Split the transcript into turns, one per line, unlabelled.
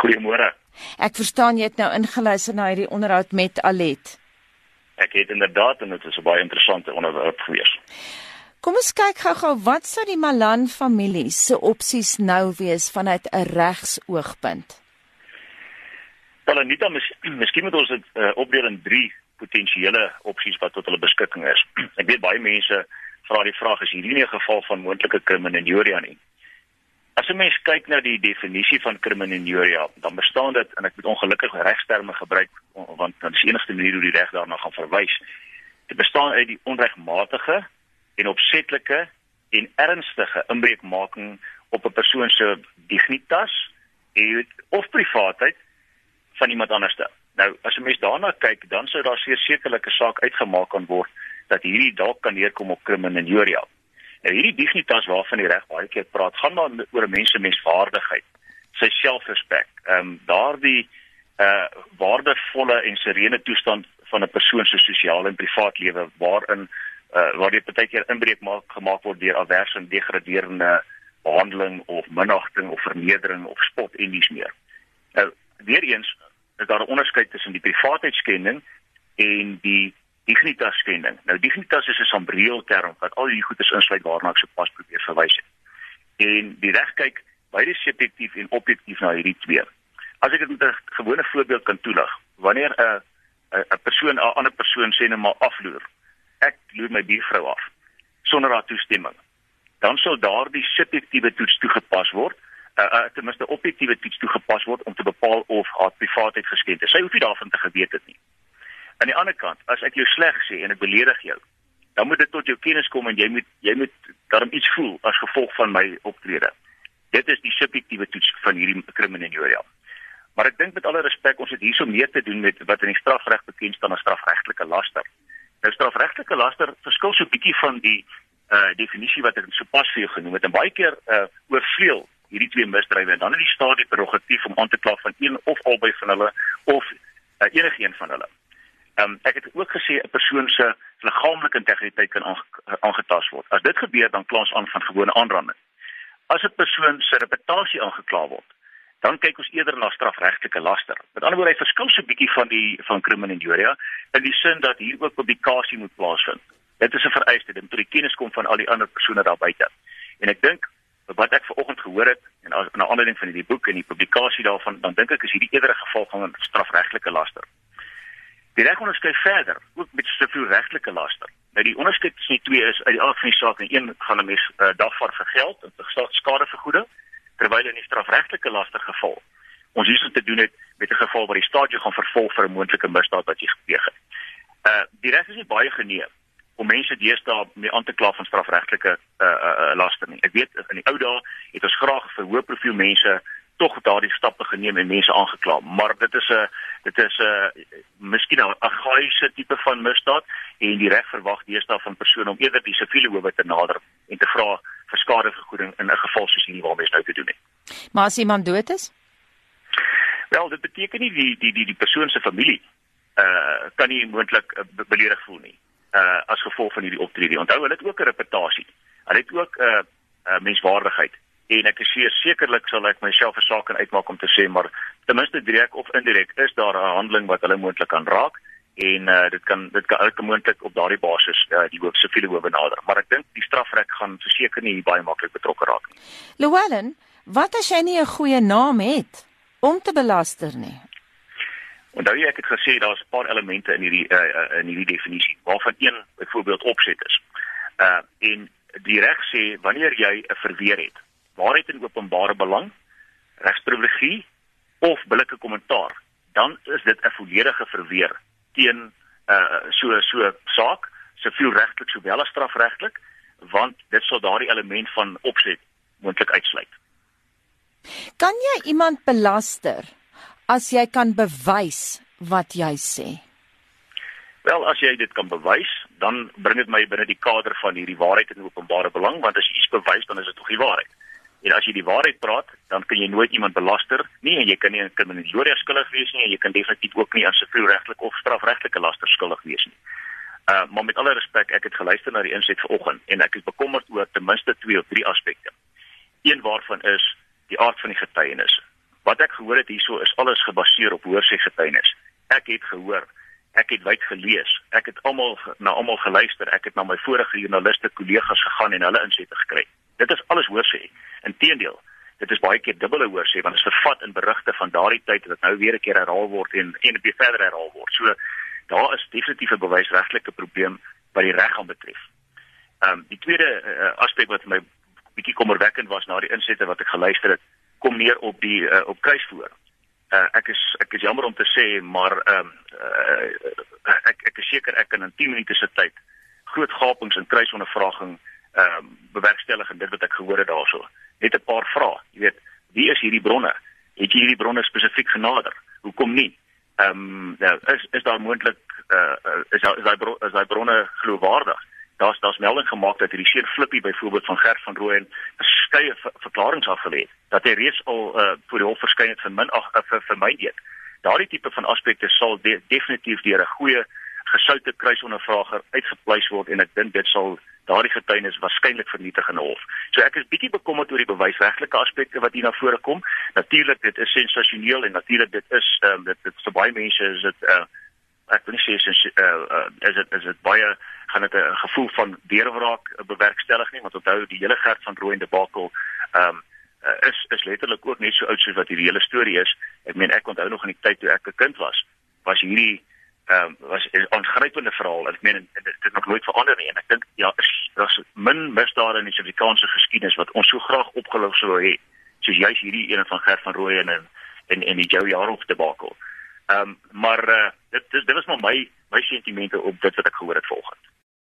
Goeiemôre.
Ek verstaan jy het nou ingeluister na hierdie onderhoud met Alet.
Ek het inderdaad en dit is 'n baie interessante onderwerp gewees.
Kom ons kyk gou-gou wat sou die Malan familie se opsies nou wees vanuit 'n regsoogpunt.
Wel, Anita, mis, miskien moet ons dit uh, opdeel in 3 potensiële opsies wat tot hulle beskikking is. Ek weet baie mense vra die vraag is hierdie nie 'n geval van moontlike kriminologie nie. As 'n mens kyk na die definisie van kriminologie, dan bestaan dit en ek moet ongelukkig regsterme gebruik want dit is die enigste manier hoe die reg daarna gaan verwys. Dit bestaan uit die onregmatige en opsetlike en ernstige inbreukmaking op 'n persoon se dignitas of privaatheid van iemand anderste. Nou, as 'n mens daarna kyk, dan sou daar sekerlik 'n saak uitgemaak kan word dat hierdie dalk kan neerkom op kriminologie. Nou hierdie dignitas waarvan die reg baie keer praat, gaan maar oor 'n mens se menswaardigheid, sy selfrespek. Ehm um, daardie uh waardevolle en serene toestand van 'n persoon se sosiale en privaat lewe waarin uh waar dit baie keer inbreuk maak gemaak word deur averse en degraderende behandeling of minagting of vernedering of spot en dies meer. Nou weer eens is daar 'n onderskeid tussen die privaatheidskending en die dignitas skending. Nou dignitas is 'n sambreel term wat al hierdie goedes insluit waarna ek sopas probeer verwys het. En die reg kyk beide subjektief en objektief na hierdie twee. As ek dit met 'n gewone voorbeeld kan toelig, wanneer 'n 'n persoon 'n ander persoon sê net maar afloer. Ek loer my buurvrou af sonder haar toestemming. Dan sal daardie subjektiewe toets toegepas word uh, uh, ten minste objektiewe toets toegepas word om te bepaal of haar privaatheid geskend is. Sy hoef nie daarvan te geweet het nie. Aan die ander kant, as ek jou sleg sê en ek beledig jou, dan moet dit tot jou kennis kom en jy moet jy moet daarom iets voel as gevolg van my optrede. Dit is die subjektiewe toets van hierdie kriminologie. Maar ek dink met alle respek ons het hierso meer te doen met wat in die strafreg bekend staan as strafregtelike laster. Nou strafregtelike laster verskil so bietjie van die uh definisie wat ek sopas vir jou genoem het en baie keer uh oorvleuel hierdie twee misdrywe en dan het die staat die prerogatief om aan te kla van een of albei van hulle of uh, enige een van hulle. Ehm um, ek het ook gesê 'n persoon se liggaamlike integriteit kan aangetast word. As dit gebeur, dan kla ons aan van gewone aanranding. As 'n persoon se reputasie aangekla word, dan kyk ons eerder na strafregtelike laster. Met ander woorde, hy verskil so bietjie van die van kriminologie in die sin dat hier ook publikasie moet plaasvind. Dit is 'n vereiste moet tot die kennis kom van al die ander persone daar buite. En ek dink wat ek vanoggend gehoor het en as 'n aanleiding van hierdie boek en die publikasie daarvan, dan dink ek is hierdie eerder 'n geval van strafregtelike laster. Die reg onderskei verder, ook met soveel regtelike laster. Nou die onderskeid tussen die twee is uit die aard van die saak en een gaan 'n mens uh, dagvaar vir geld en vir skadevergoeding, terwyl in die strafregtelike laster geval ons hier te doen het met 'n geval waar die staat jou gaan vervolg vir 'n moontlike misdaad wat jy gepleeg het. Uh die reg is nie baie geneem om mense deesdae mee aan te kla van strafregtelike uh, uh laster nie. Ek weet in die ou dae het ons graag vir hoë profiel mense tog daardie stappe geneem en mense aangekla. Maar dit is 'n dit is 'n miskien 'n argaïese tipe van misdaad en die reg verwag deesdae van persone om eerder die siviele howe te nader en te vra vir skadevergoeding in 'n geval soos hierdie waarmee ons nou te doen het.
Maar as iemand dood is?
Wel, dit beteken nie die die die die persoon se familie uh kan nie moontlik uh, beledig voel nie uh as gevolg van hierdie optrede. Onthou, hulle het ook 'n reputasie. Hulle het ook 'n uh, uh, menswaardigheid en ek is sekerlik sal ek myself 'n saak kan uitmaak om te sê maar ten minste direk of indirek is daar 'n handeling wat hulle moontlik kan raak en uh, dit kan dit kan elke moontlik op daardie basis uh, die hoof siviele hoof benader maar ek dink die strafrek gaan verseker nie baie maklik betrokke raak nie.
Llewellyn, wat as jy nie 'n goeie naam het om te belaster nie?
Onthou jy ek het gesê daar's 'n paar elemente in hierdie uh, in hierdie definisie waarvan een byvoorbeeld opset is. Uh en die reg sê wanneer jy 'n verweer het waarheid en openbare belang, regsprivilegie of billike kommentaar, dan is dit 'n volledige verweer teen uh so so saak, siviel regtelik sowel as strafregtelik, want dit sal daardie element van opset moontlik uitsluit.
Kan jy iemand belaster as jy kan bewys wat jy sê?
Wel, as jy dit kan bewys, dan bring dit my binne die kader van hierdie waarheid en openbare belang, want as jy iets bewys, dan is dit tog die waarheid. En as jy die waarheid praat, dan kan jy nooit iemand belaster nie en jy kan nie in kriminele skuldig wees nie en jy kan definitief ook nie aan sivielregtelike of strafregtelike laster skuldig wees nie. Uh maar met alle respek, ek het geluister na die inset vanoggend en ek is bekommerd oor ten minste twee of drie aspekte. Een waarvan is die aard van die getuienis. Wat ek gehoor het hierso is alles gebaseer op hoorsê getuienis. Ek het gehoor, ek het wyd gelees, ek het almal na almal geluister, ek het na my vorige joernaliste kollegas gegaan en hulle insette gekry. Dit is alles hoorsê. Inteendeel, dit is baie keer dubbele hoorsê want dit is vervat in berigte van daardie tyd wat nou weer 'n keer herhaal word en en weer verder herhaal word. So daar is definitief 'n bewysregtelike probleem wat die reg aanbetref. Ehm um, die tweede uh, aspek wat my bietjie kommerwekkend was na die insette wat ek geluister het, kom neer op die uh, op kruisvoer. Uh, ek is ek is jammer om te sê, maar ehm um, uh, ek ek is seker ek kan in 10 minute se tyd groot gapings in kruisondervraging ehm um, bewerkstellig en dit wat ek gehoor het daarso. Net 'n paar vrae. Jy weet, wie is hierdie bronne? Het jy hierdie bronne spesifiek genader? Hoekom nie? Ehm um, nou is is daar moontlik uh, is daai bron, is daai bronne geloofwaardig? daar's daar's melding gemaak dat hierdie seer flippie byvoorbeeld van Gert van Rooyen verskeie verklaringe afgelê het dat hy reeds al uh, voor die hof verskyn het vir min ag uh, vir, vir my weet. Daardie tipe van aspekte sal de, definitief deur 'n goeie gesoute kruisondervrager uitgepleis word en ek dink dit sal daardie getuienis waarskynlik vernietig in 'n hof. So ek is bietjie bekommerd oor die bewysregtelike aspekte wat hier na vore kom. Natuurlik dit is sensasioneel en natuurlik dit is um, dit dit vir baie mense is dit uh, ek wil nie sê is uh, uh, is dit is dit baie gaan dit 'n gevoel van deurwraak bewerkstellig nie want onthou die hele gerd van Rooi en Debakel ehm um, is is letterlik ook net so oud soos wat hierdie hele storie is. Ek meen ek onthou nog in die tyd toe ek 'n kind was, was hierdie ehm um, was 'n aangrypende verhaal. Ek meen dit het nog nooit verander nie en ek dink ja, daar's min misdade in die Suid-Afrikaanse geskiedenis wat ons so graag opgelos sou hê soos juis hierdie een van Gert van Rooi en en en die Joe Jaroff Debakel. Ehm um, maar uh, dit dis dit was maar my my sentimente op dit wat ek gehoor het volgens